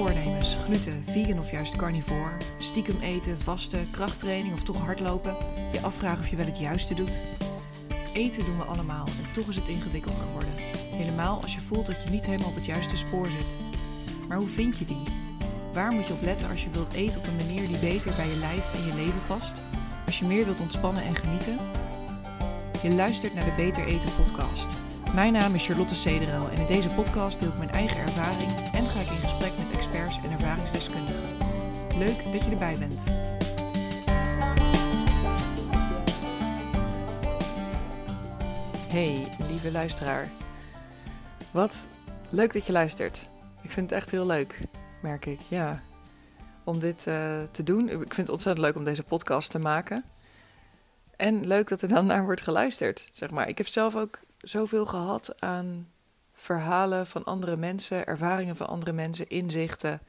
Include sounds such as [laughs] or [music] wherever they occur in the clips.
voornemens, gluten, vegan of juist carnivore, stiekem eten, vasten, krachttraining of toch hardlopen, je afvragen of je wel het juiste doet? Eten doen we allemaal en toch is het ingewikkeld geworden. Helemaal als je voelt dat je niet helemaal op het juiste spoor zit. Maar hoe vind je die? Waar moet je op letten als je wilt eten op een manier die beter bij je lijf en je leven past? Als je meer wilt ontspannen en genieten? Je luistert naar de Beter Eten podcast. Mijn naam is Charlotte Cederel en in deze podcast deel ik mijn eigen ervaring en ga ik in gesprek en ervaringsdeskundigen. Leuk dat je erbij bent. Hey, lieve luisteraar. Wat leuk dat je luistert. Ik vind het echt heel leuk, merk ik. Ja, om dit uh, te doen. Ik vind het ontzettend leuk om deze podcast te maken. En leuk dat er dan naar wordt geluisterd. Zeg maar. Ik heb zelf ook zoveel gehad aan verhalen van andere mensen, ervaringen van andere mensen, inzichten.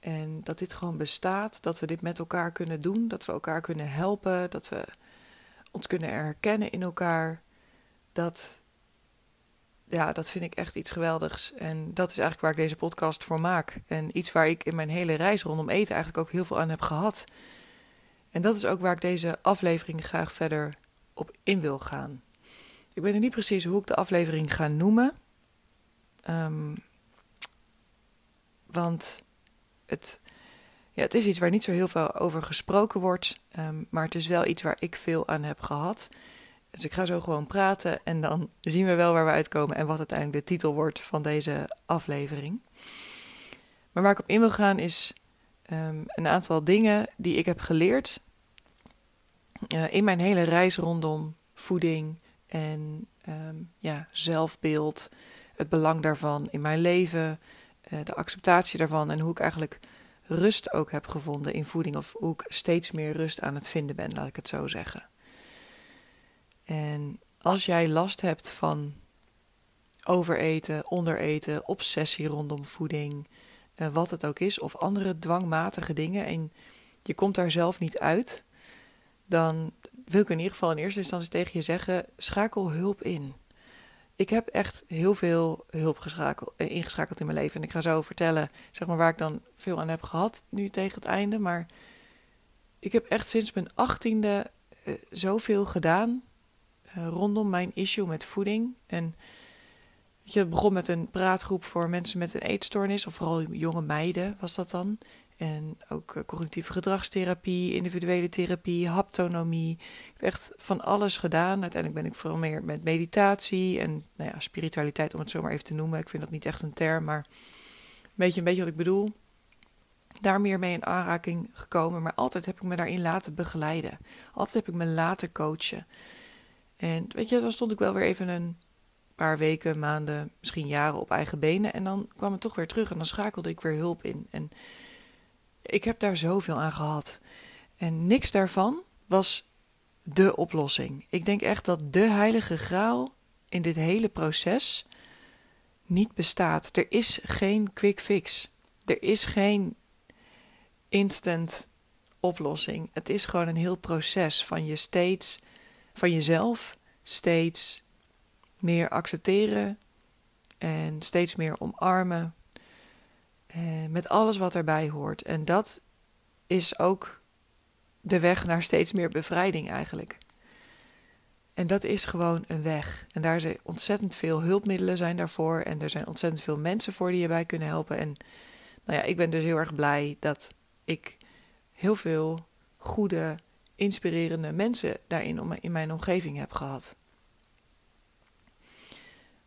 En dat dit gewoon bestaat, dat we dit met elkaar kunnen doen, dat we elkaar kunnen helpen, dat we ons kunnen herkennen in elkaar. Dat, ja, dat vind ik echt iets geweldigs. En dat is eigenlijk waar ik deze podcast voor maak. En iets waar ik in mijn hele reis rondom eten eigenlijk ook heel veel aan heb gehad. En dat is ook waar ik deze aflevering graag verder op in wil gaan. Ik weet nog niet precies hoe ik de aflevering ga noemen. Um, want het, ja, het is iets waar niet zo heel veel over gesproken wordt. Um, maar het is wel iets waar ik veel aan heb gehad. Dus ik ga zo gewoon praten en dan zien we wel waar we uitkomen en wat uiteindelijk de titel wordt van deze aflevering. Maar waar ik op in wil gaan is um, een aantal dingen die ik heb geleerd uh, in mijn hele reis rondom voeding, en ja, zelfbeeld, het belang daarvan in mijn leven, uh, de acceptatie daarvan en hoe ik eigenlijk rust ook heb gevonden in voeding of hoe ik steeds meer rust aan het vinden ben, laat ik het zo zeggen. En als jij last hebt van overeten, ondereten, obsessie rondom voeding, uh, wat het ook is, of andere dwangmatige dingen en je komt daar zelf niet uit, dan wil ik in ieder geval in eerste instantie tegen je zeggen: schakel hulp in. Ik heb echt heel veel hulp eh, ingeschakeld in mijn leven. En ik ga zo vertellen zeg maar, waar ik dan veel aan heb gehad, nu tegen het einde. Maar ik heb echt sinds mijn achttiende uh, zoveel gedaan uh, rondom mijn issue met voeding. En je, begon met een praatgroep voor mensen met een eetstoornis, of vooral jonge meiden was dat dan. En ook uh, cognitieve gedragstherapie, individuele therapie, haptonomie. Ik heb echt van alles gedaan. Uiteindelijk ben ik vooral meer met meditatie en nou ja, spiritualiteit, om het zo maar even te noemen. Ik vind dat niet echt een term, maar een beetje, een beetje wat ik bedoel. Daar meer mee in aanraking gekomen, maar altijd heb ik me daarin laten begeleiden. Altijd heb ik me laten coachen. En weet je, dan stond ik wel weer even een paar weken, maanden, misschien jaren op eigen benen. En dan kwam het toch weer terug en dan schakelde ik weer hulp in. En ik heb daar zoveel aan gehad. En niks daarvan was de oplossing. Ik denk echt dat de heilige graal in dit hele proces niet bestaat. Er is geen quick fix. Er is geen instant oplossing. Het is gewoon een heel proces van je steeds, van jezelf steeds meer accepteren en steeds meer omarmen eh, met alles wat erbij hoort. En dat is ook de weg naar steeds meer bevrijding eigenlijk. En dat is gewoon een weg. En daar zijn ontzettend veel hulpmiddelen zijn daarvoor. En er zijn ontzettend veel mensen voor die je bij kunnen helpen. En nou ja, ik ben dus heel erg blij dat ik heel veel goede, inspirerende mensen daarin in mijn omgeving heb gehad.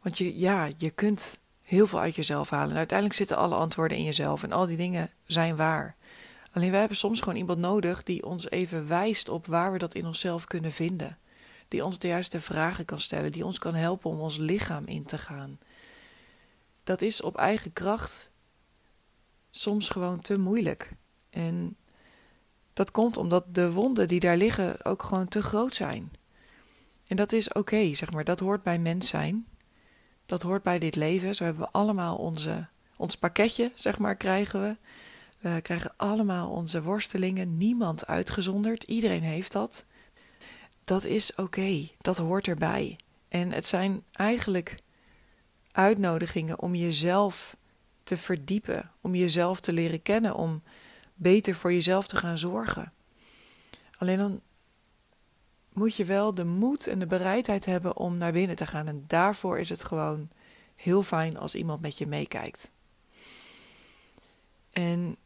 Want je, ja, je kunt heel veel uit jezelf halen. En uiteindelijk zitten alle antwoorden in jezelf en al die dingen zijn waar. Alleen wij hebben soms gewoon iemand nodig die ons even wijst op waar we dat in onszelf kunnen vinden. Die ons de juiste vragen kan stellen, die ons kan helpen om ons lichaam in te gaan. Dat is op eigen kracht soms gewoon te moeilijk. En dat komt omdat de wonden die daar liggen ook gewoon te groot zijn. En dat is oké, zeg maar, dat hoort bij mens zijn. Dat hoort bij dit leven. Zo hebben we allemaal onze, ons pakketje, zeg maar, krijgen we. We krijgen allemaal onze worstelingen, niemand uitgezonderd. Iedereen heeft dat. Dat is oké, dat hoort erbij. En het zijn eigenlijk uitnodigingen om jezelf te verdiepen, om jezelf te leren kennen, om beter voor jezelf te gaan zorgen. Alleen dan moet je wel de moed en de bereidheid hebben om naar binnen te gaan. En daarvoor is het gewoon heel fijn als iemand met je meekijkt. En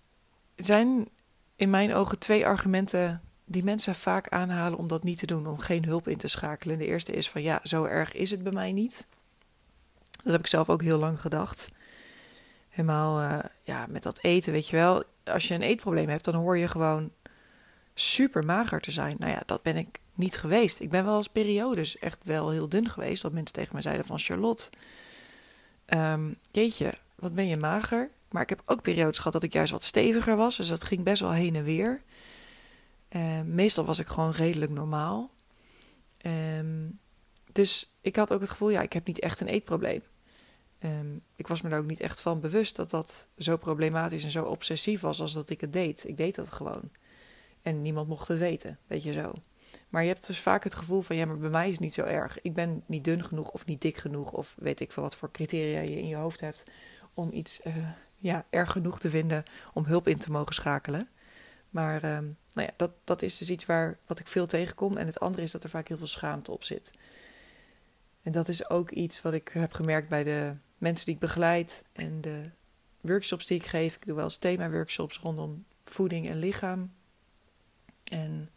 er zijn in mijn ogen twee argumenten die mensen vaak aanhalen om dat niet te doen, om geen hulp in te schakelen. De eerste is van ja, zo erg is het bij mij niet. Dat heb ik zelf ook heel lang gedacht. Helemaal uh, ja, met dat eten, weet je wel. Als je een eetprobleem hebt, dan hoor je gewoon super mager te zijn. Nou ja, dat ben ik niet geweest. Ik ben wel eens periodes echt wel heel dun geweest. Dat mensen tegen mij zeiden van Charlotte, um, jeetje, wat ben je mager. Maar ik heb ook periodes gehad dat ik juist wat steviger was. Dus dat ging best wel heen en weer. Uh, meestal was ik gewoon redelijk normaal. Um, dus ik had ook het gevoel, ja, ik heb niet echt een eetprobleem. Ik was me er ook niet echt van bewust dat dat zo problematisch en zo obsessief was als dat ik het deed. Ik deed dat gewoon. En niemand mocht het weten, weet je zo. Maar je hebt dus vaak het gevoel van ja, maar bij mij is het niet zo erg. Ik ben niet dun genoeg of niet dik genoeg of weet ik veel wat voor criteria je in je hoofd hebt om iets uh, ja, erg genoeg te vinden om hulp in te mogen schakelen. Maar um, nou ja, dat, dat is dus iets waar, wat ik veel tegenkom. En het andere is dat er vaak heel veel schaamte op zit. En dat is ook iets wat ik heb gemerkt bij de mensen die ik begeleid en de workshops die ik geef. Ik doe wel eens thema-workshops rondom voeding en lichaam. En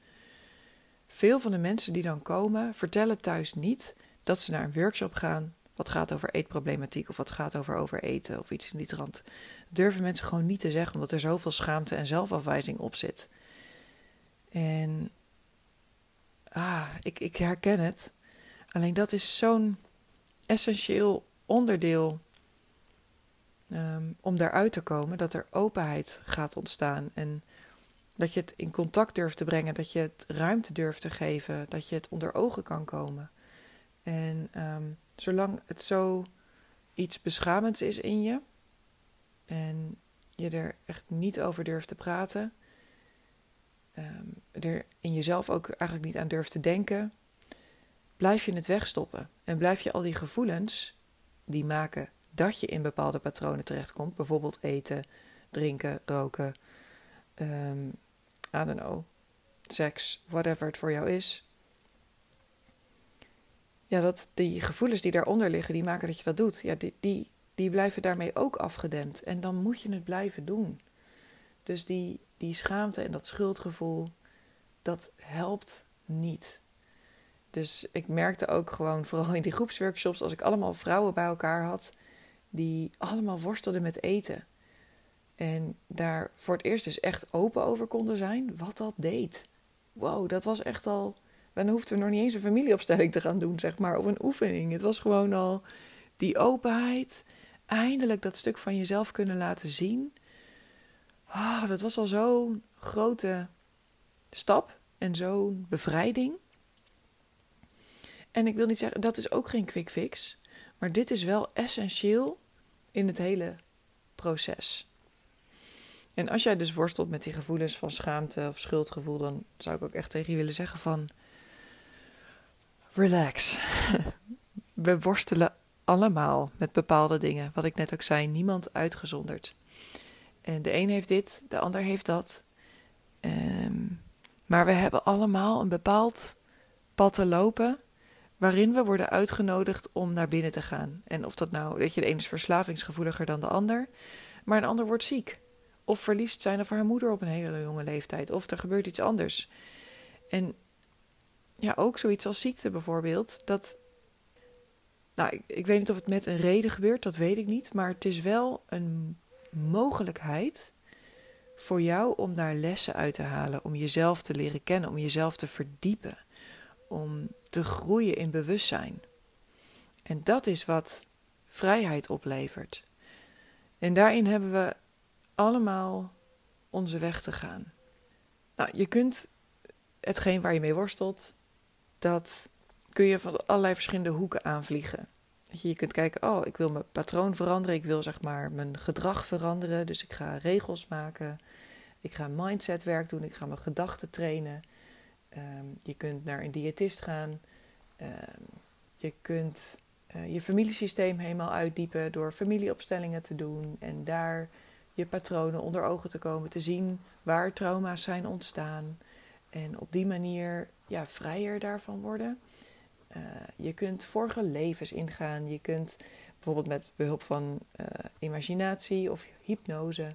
veel van de mensen die dan komen, vertellen thuis niet dat ze naar een workshop gaan. Wat gaat over eetproblematiek of wat gaat over overeten of iets in die trant. Durven mensen gewoon niet te zeggen, omdat er zoveel schaamte en zelfafwijzing op zit. En ah, ik, ik herken het. Alleen dat is zo'n essentieel onderdeel um, om daaruit te komen, dat er openheid gaat ontstaan. En dat je het in contact durft te brengen, dat je het ruimte durft te geven, dat je het onder ogen kan komen. En um, zolang het zo iets beschamends is in je en je er echt niet over durft te praten, um, er in jezelf ook eigenlijk niet aan durft te denken, blijf je het wegstoppen. En blijf je al die gevoelens die maken dat je in bepaalde patronen terechtkomt, bijvoorbeeld eten, drinken, roken, um, I don't know, seks, whatever het voor jou is. Ja, dat die gevoelens die daaronder liggen, die maken dat je dat doet. Ja, die, die, die blijven daarmee ook afgedempt. En dan moet je het blijven doen. Dus die, die schaamte en dat schuldgevoel, dat helpt niet. Dus ik merkte ook gewoon, vooral in die groepsworkshops, als ik allemaal vrouwen bij elkaar had, die allemaal worstelden met eten. En daar voor het eerst dus echt open over konden zijn wat dat deed. Wow, dat was echt al. Dan hoefden we nog niet eens een familieopstelling te gaan doen, zeg maar, of een oefening. Het was gewoon al die openheid. Eindelijk dat stuk van jezelf kunnen laten zien. Ah, dat was al zo'n grote stap en zo'n bevrijding. En ik wil niet zeggen, dat is ook geen quick fix. Maar dit is wel essentieel in het hele proces. En als jij dus worstelt met die gevoelens van schaamte of schuldgevoel, dan zou ik ook echt tegen je willen zeggen van relax. [laughs] We worstelen allemaal met bepaalde dingen. Wat ik net ook zei, niemand uitgezonderd. En de een heeft dit, de ander heeft dat. Um, maar we hebben allemaal een bepaald pad te lopen waarin we worden uitgenodigd om naar binnen te gaan. En of dat nou, weet je, de ene is verslavingsgevoeliger dan de ander, maar een ander wordt ziek. Of verliest zijn of haar moeder op een hele jonge leeftijd. Of er gebeurt iets anders. En ja, ook zoiets als ziekte bijvoorbeeld. Dat, nou, ik, ik weet niet of het met een reden gebeurt, dat weet ik niet. Maar het is wel een mogelijkheid voor jou om daar lessen uit te halen. Om jezelf te leren kennen, om jezelf te verdiepen. Om te groeien in bewustzijn. En dat is wat vrijheid oplevert. En daarin hebben we allemaal onze weg te gaan. Nou, je kunt hetgeen waar je mee worstelt, dat kun je van allerlei verschillende hoeken aanvliegen. Je kunt kijken, oh, ik wil mijn patroon veranderen, ik wil zeg maar mijn gedrag veranderen, dus ik ga regels maken, ik ga mindsetwerk doen, ik ga mijn gedachten trainen. Ehm, je kunt naar een diëtist gaan, ehm, je kunt je familiesysteem helemaal uitdiepen door familieopstellingen te doen en daar je patronen onder ogen te komen, te zien waar trauma's zijn ontstaan en op die manier ja, vrijer daarvan worden. Uh, je kunt vorige levens ingaan. Je kunt bijvoorbeeld met behulp van uh, imaginatie of hypnose.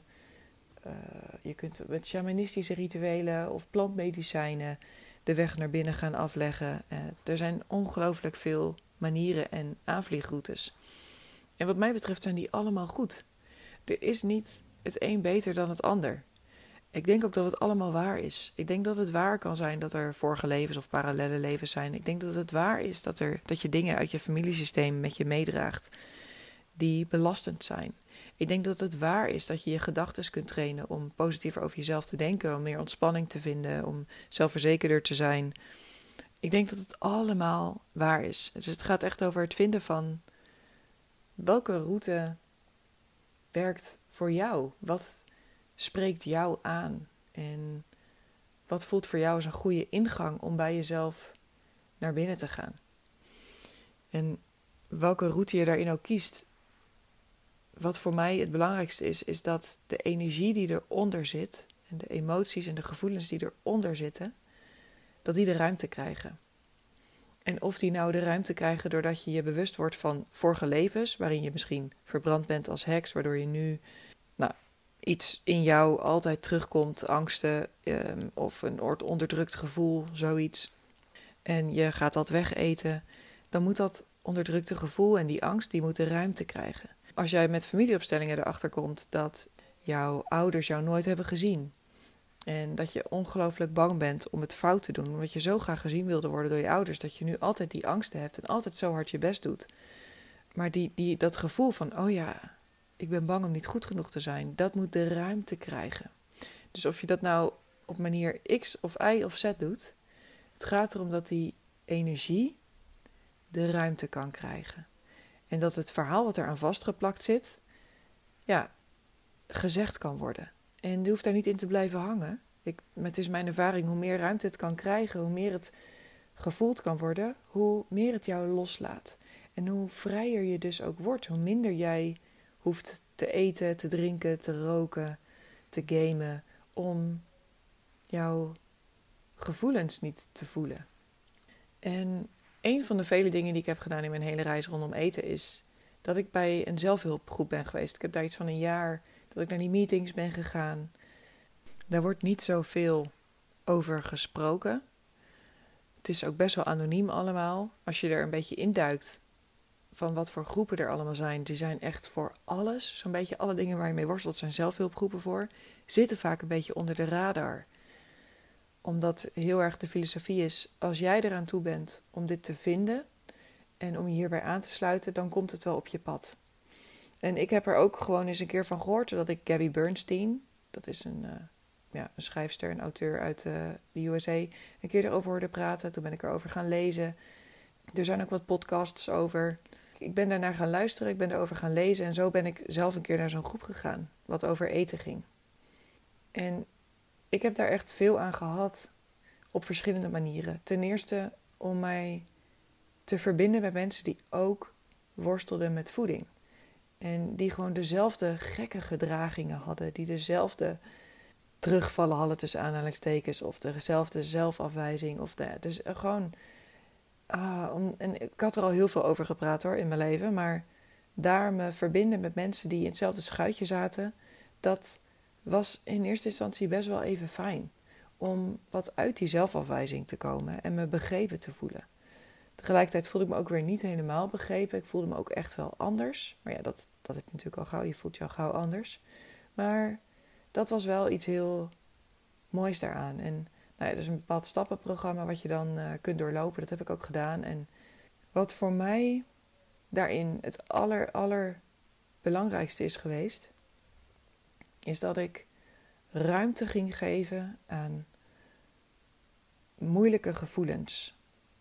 Uh, je kunt met shamanistische rituelen of plantmedicijnen de weg naar binnen gaan afleggen. er zijn ongelooflijk veel manieren en aanvliegroutes. En wat mij betreft zijn die allemaal goed. Er is niet het een beter dan het ander. Ik denk ook dat het allemaal waar is. Ik denk dat het waar kan zijn dat er vorige levens of parallele levens zijn. Ik denk dat het waar is dat, er, dat je dingen uit je familiesysteem met je meedraagt die belastend zijn. Ik denk dat het waar is dat je je gedachten kunt trainen om positiever over jezelf te denken, om meer ontspanning te vinden, om zelfverzekerder te zijn. Ik denk dat het allemaal waar is. Dus het gaat echt over het vinden van welke route werkt voor jou. Wat spreekt jou aan? En wat voelt voor jou als een goede ingang om bij jezelf naar binnen te gaan? En welke route je daarin ook kiest, wat voor mij het belangrijkste is, is dat de energie die eronder zit en de emoties en de gevoelens die eronder zitten, dat die de ruimte krijgen. En of die nou de ruimte krijgen doordat je je bewust wordt van vorige levens, waarin je misschien verbrand bent als heks, waardoor je nu nou, iets in jou altijd terugkomt, angsten um, of een onderdrukt gevoel, zoiets. En je gaat dat wegeten, dan moet dat onderdrukte gevoel en die angst, die moeten ruimte krijgen. Als jij met familieopstellingen erachter komt dat jouw ouders jou nooit hebben gezien. En dat je ongelooflijk bang bent om het fout te doen. Omdat je zo graag gezien wilde worden door je ouders. Dat je nu altijd die angsten hebt en altijd zo hard je best doet. Maar die, die, dat gevoel van, oh ja, ik ben bang om niet goed genoeg te zijn. Dat moet de ruimte krijgen. Dus of je dat nou op manier X of Y of Z doet, het gaat erom dat die energie de ruimte kan krijgen. En dat het verhaal wat er aan vastgeplakt zit, ja, gezegd kan worden. En je hoeft daar niet in te blijven hangen. Ik, het is mijn ervaring, hoe meer ruimte het kan krijgen, hoe meer het gevoeld kan worden, hoe meer het jou loslaat. En hoe vrijer je dus ook wordt, hoe minder jij hoeft te eten, te drinken, te roken, te gamen om jouw gevoelens niet te voelen. En een van de vele dingen die ik heb gedaan in mijn hele reis rondom eten is dat ik bij een zelfhulpgroep ben geweest. Ik heb daar iets van een jaar dat ik naar die meetings ben gegaan. Daar wordt niet zoveel over gesproken. Het is ook best wel anoniem allemaal. Als je er een beetje induikt, van wat voor groepen er allemaal zijn. Die zijn echt voor alles. Zo'n beetje alle dingen waar je mee worstelt zijn zelfhulpgroepen voor. Zitten vaak een beetje onder de radar. Omdat heel erg de filosofie is: als jij eraan toe bent om dit te vinden en om je hierbij aan te sluiten, dan komt het wel op je pad. En ik heb er ook gewoon eens een keer van gehoord dat ik Gabby Bernstein, dat is een, uh, ja, een schrijfster, een auteur uit uh, de USA, een keer erover hoorde praten. Toen ben ik erover gaan lezen. Er zijn ook wat podcasts over ik ben daarnaar gaan luisteren, ik ben erover gaan lezen en zo ben ik zelf een keer naar zo'n groep gegaan, wat over eten ging. En ik heb daar echt veel aan gehad op verschillende manieren. Ten eerste om mij te verbinden met mensen die ook worstelden met voeding. En die gewoon dezelfde gekke gedragingen hadden, die dezelfde terugvallen hadden tussen aanhalingstekens, of dezelfde zelfafwijzing, of de, dus gewoon Ah, om, en ik had er al heel veel over gepraat hoor in mijn leven, maar daar me verbinden met mensen die in hetzelfde schuitje zaten, dat was in eerste instantie best wel even fijn. Om wat uit die zelfafwijzing te komen en me begrepen te voelen. Tegelijkertijd voelde ik me ook weer niet helemaal begrepen. Ik voelde me ook echt wel anders. Maar ja, dat, dat heb je natuurlijk al gauw. Je voelt je al gauw anders. Maar dat was wel iets heel moois daaraan. En nou ja, dat is een bepaald stappenprogramma wat je dan uh, kunt doorlopen. Dat heb ik ook gedaan. En wat voor mij daarin het aller belangrijkste is geweest, is dat ik ruimte ging geven aan moeilijke gevoelens.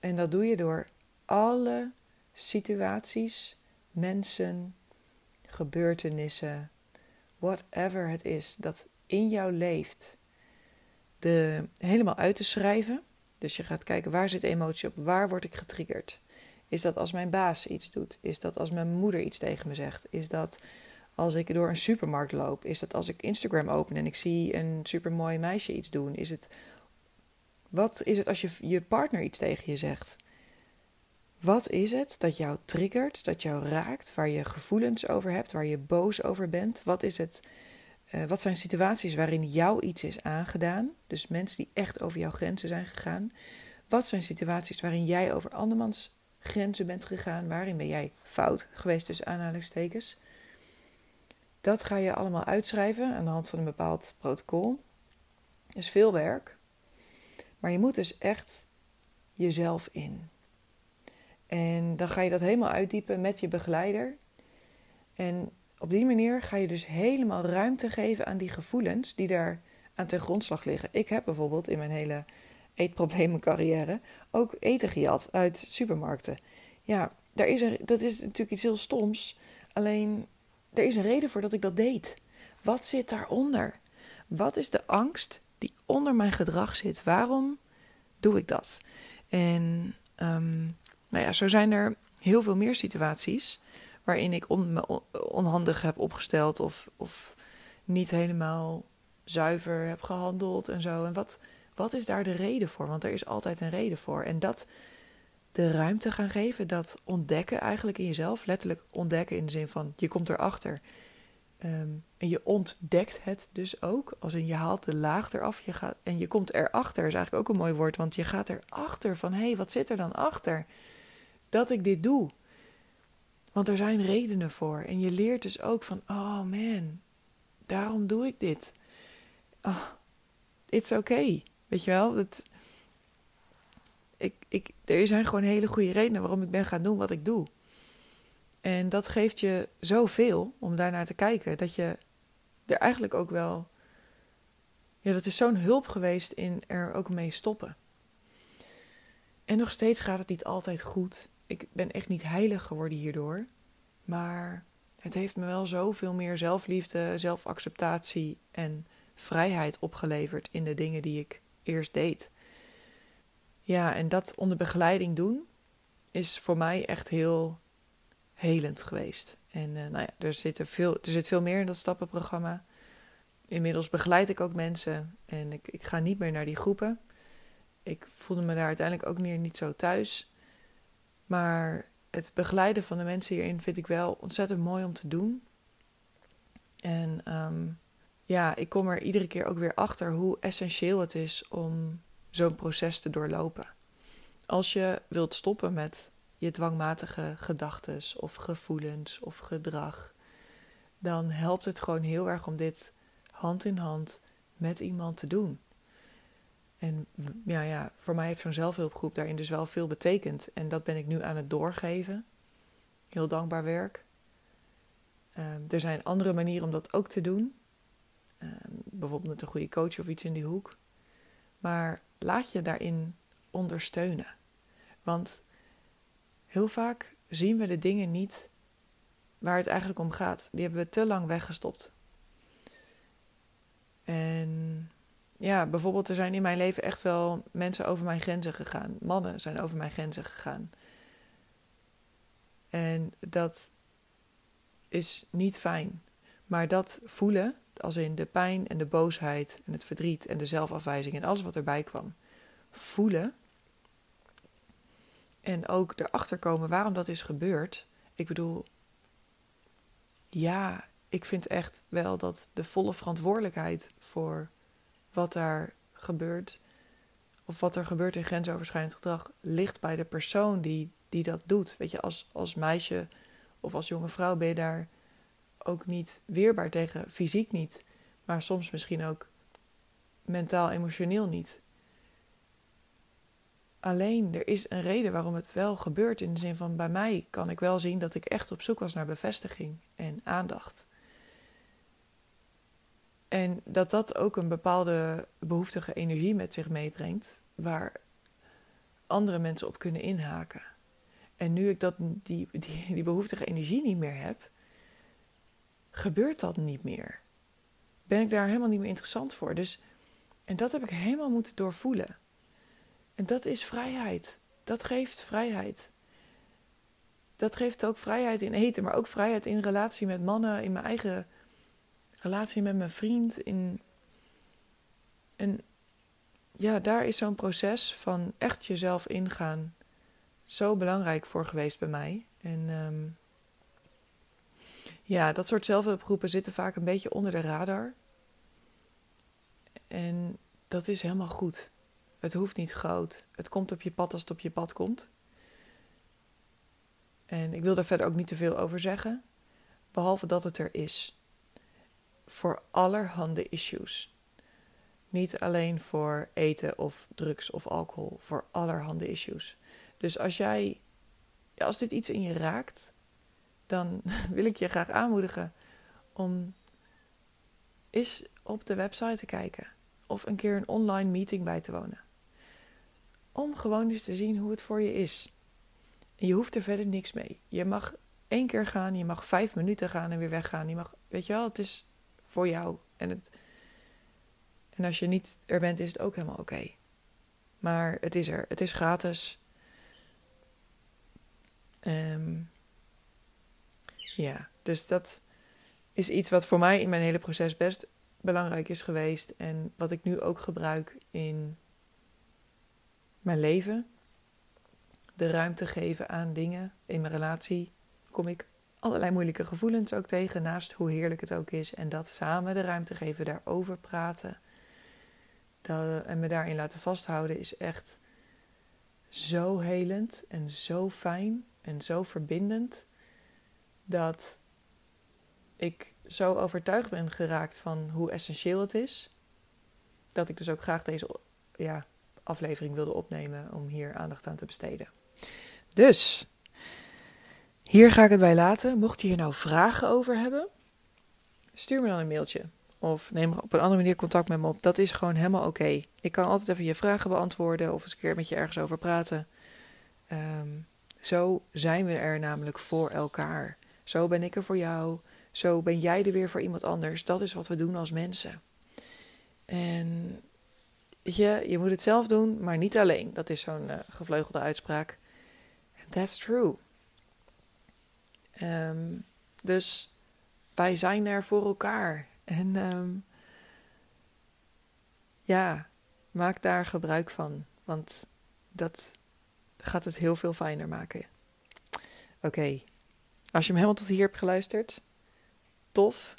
En dat doe je door alle situaties, mensen, gebeurtenissen, whatever het is dat in jou leeft de, helemaal uit te schrijven. Dus je gaat kijken waar zit emotie op, waar word ik getriggerd. Is dat als mijn baas iets doet? Is dat als mijn moeder iets tegen me zegt? Is dat als ik door een supermarkt loop? Is dat als ik Instagram open en ik zie een supermooi meisje iets doen? Is het, wat is het als je, je partner iets tegen je zegt? Wat is het dat jou triggert, dat jou raakt, waar je gevoelens over hebt, waar je boos over bent? Wat is het? Uh, wat zijn situaties waarin jou iets is aangedaan? Dus mensen die echt over jouw grenzen zijn gegaan. Wat zijn situaties waarin jij over andermans grenzen bent gegaan? Waarin ben jij fout geweest tussen aanhalingstekens? Dat ga je allemaal uitschrijven aan de hand van een bepaald protocol. Dat is veel werk. Maar je moet dus echt jezelf in. En dan ga je dat helemaal uitdiepen met je begeleider. En op die manier ga je dus helemaal ruimte geven aan die gevoelens die daar aan ten grondslag liggen. Ik heb bijvoorbeeld in mijn hele eetproblemencarrière ook eten gejat uit supermarkten. Ja, daar is er, dat is natuurlijk iets heel stoms. Alleen, er is een reden voor dat ik dat deed. Wat zit daaronder? Wat is de angst die onder mijn gedrag zit? Waarom doe ik dat? En um, nou ja, zo zijn er heel veel meer situaties waarin ik onhandig heb opgesteld of, of niet helemaal zuiver heb gehandeld en zo. En wat, wat is daar de reden voor? Want er is altijd een reden voor. En dat de ruimte gaan geven, dat ontdekken eigenlijk in jezelf, letterlijk ontdekken in de zin van je komt erachter. Um, en je ontdekt het dus ook, als in je haalt de laag eraf je gaat, en je komt erachter, is eigenlijk ook een mooi woord, want je gaat erachter van hé, hey, wat zit er dan achter? dat ik dit doe. Want er zijn redenen voor. En je leert dus ook van, oh man, daarom doe ik dit. Oh, it's okay. Weet je wel? Dat, ik, ik, er zijn gewoon hele goede redenen waarom ik ben gaan doen wat ik doe. En dat geeft je zoveel om daarnaar te kijken, dat je er eigenlijk ook wel. Ja, dat is zo'n hulp geweest in er ook mee stoppen. En nog steeds gaat het niet altijd goed ik ben echt niet heilig geworden hierdoor. Maar het heeft me wel zoveel meer zelfliefde, zelfacceptatie en vrijheid opgeleverd in de dingen die ik eerst deed. Ja, en dat onder begeleiding doen is voor mij echt heel helend geweest. En uh, nou ja, er zit, er, veel, er zit veel meer in dat stappenprogramma. Inmiddels begeleid ik ook mensen en ik, ik ga niet meer naar die groepen. Ik voelde me daar uiteindelijk ook meer niet zo thuis. Maar het begeleiden van de mensen hierin vind ik wel ontzettend mooi om te doen. En um, ja, ik kom er iedere keer ook weer achter hoe essentieel het is om zo'n proces te doorlopen. Als je wilt stoppen met je dwangmatige gedachten of gevoelens of gedrag, dan helpt het gewoon heel erg om dit hand in hand met iemand te doen. En ja, ja, voor mij heeft zo'n zelfhulpgroep daarin dus wel veel betekend. En dat ben ik nu aan het doorgeven. Heel dankbaar werk. Ehm, er zijn andere manieren om dat ook te doen. Ehm, bijvoorbeeld met een goede coach of iets in die hoek. Maar laat je daarin ondersteunen. Want heel vaak zien we de dingen niet waar het eigenlijk om gaat. Die hebben we te lang weggestopt. En ja, bijvoorbeeld, er zijn in mijn leven echt wel mensen over mijn grenzen gegaan. Mannen zijn over mijn grenzen gegaan. En dat is niet fijn. Maar dat voelen, als in de pijn en de boosheid en het verdriet en de zelfafwijzing en alles wat erbij kwam, voelen. En ook erachter komen waarom dat is gebeurd. Ik bedoel, ja, ik vind echt wel dat de volle verantwoordelijkheid voor wat daar gebeurt, of wat er gebeurt in grensoverschrijdend gedrag, ligt bij de persoon die, die dat doet. Weet je, als, als meisje of als jonge vrouw ben je daar ook niet weerbaar tegen, fysiek niet, maar soms misschien ook mentaal, emotioneel niet. Alleen er is een reden waarom het wel gebeurt. In de zin van bij mij kan ik wel zien dat ik echt op zoek was naar bevestiging en aandacht. En dat dat ook een bepaalde behoeftige energie met zich meebrengt, waar andere mensen op kunnen inhaken. En nu ik dat, die, die, behoeftige energie niet meer heb, gebeurt dat niet meer. Ben ik daar helemaal niet meer interessant voor. Dus, en dat heb ik helemaal moeten doorvoelen. En dat is vrijheid. Dat geeft vrijheid. dat geeft ook vrijheid in eten, maar ook vrijheid in relatie met mannen, in mijn eigen relatie met mijn vriend. In, en ja, daar is zo'n proces van echt jezelf ingaan zo belangrijk voor geweest bij mij. En um, ja, dat soort zelfhulpgroepen zitten vaak een beetje onder de radar. En dat is helemaal goed. Het hoeft niet groot. Het komt op je pad als het op je pad komt. En ik wil daar verder ook niet te veel over zeggen, behalve dat het er is. Voor allerhande issues. Niet alleen voor eten of drugs of alcohol, voor allerhande issues. Dus als jij, als dit iets in je raakt, dan [laughs] wil ik je graag aanmoedigen om eens op de website te kijken of een keer een online meeting bij te wonen. Om gewoon eens te zien hoe het voor je is. En je hoeft er verder niks mee. Je mag één keer gaan, je mag vijf minuten gaan en weer weggaan. Je mag, weet je wel, het is voor jou. En, het, en als je niet er bent, is het ook helemaal oké. Maar het is er. Het is gratis. Um, ja, dus dat is iets wat voor mij in mijn hele proces best belangrijk is geweest. En wat ik nu ook gebruik in mijn leven. De ruimte geven aan dingen. In mijn relatie kom ik allerlei moeilijke gevoelens ook tegen. Naast hoe heerlijk het ook is. En dat samen de ruimte geven, daarover praten. Dat, en me daarin laten vasthouden is echt zo helend en zo fijn en zo verbindend dat ik zo overtuigd ben geraakt van hoe essentieel het is. Dat ik dus ook graag deze ja, aflevering wilde opnemen om hier aandacht aan te besteden. Dus, hier ga ik het bij laten. Mocht je hier nou vragen over hebben, stuur me dan een mailtje. Of neem op een andere manier contact met me op. Dat is gewoon helemaal oké. Ik kan altijd even je vragen beantwoorden of eens een keer met je ergens over praten. Ehm, zo zijn we er namelijk voor elkaar. Zo ben ik er voor jou. Zo ben jij er weer voor iemand anders. Dat is wat we doen als mensen. En je, moet het zelf doen, maar niet alleen. Dat is zo'n uh, gevleugelde uitspraak. That's true. Um, dus wij zijn er voor elkaar. En um, ja, maak daar gebruik van. Want dat gaat het heel veel fijner maken. Oké, als je hem helemaal tot hier hebt geluisterd, tof.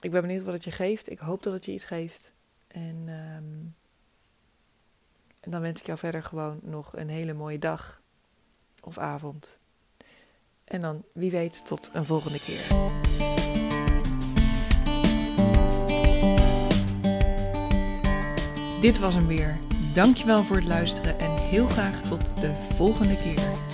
Ik ben benieuwd wat het je geeft. Ik hoop dat het je iets geeft. En, um, en dan wens ik jou verder gewoon nog een hele mooie dag of avond. En dan, wie weet, tot een volgende keer. Dit was hem weer. Dankjewel voor het luisteren en heel graag tot de volgende keer.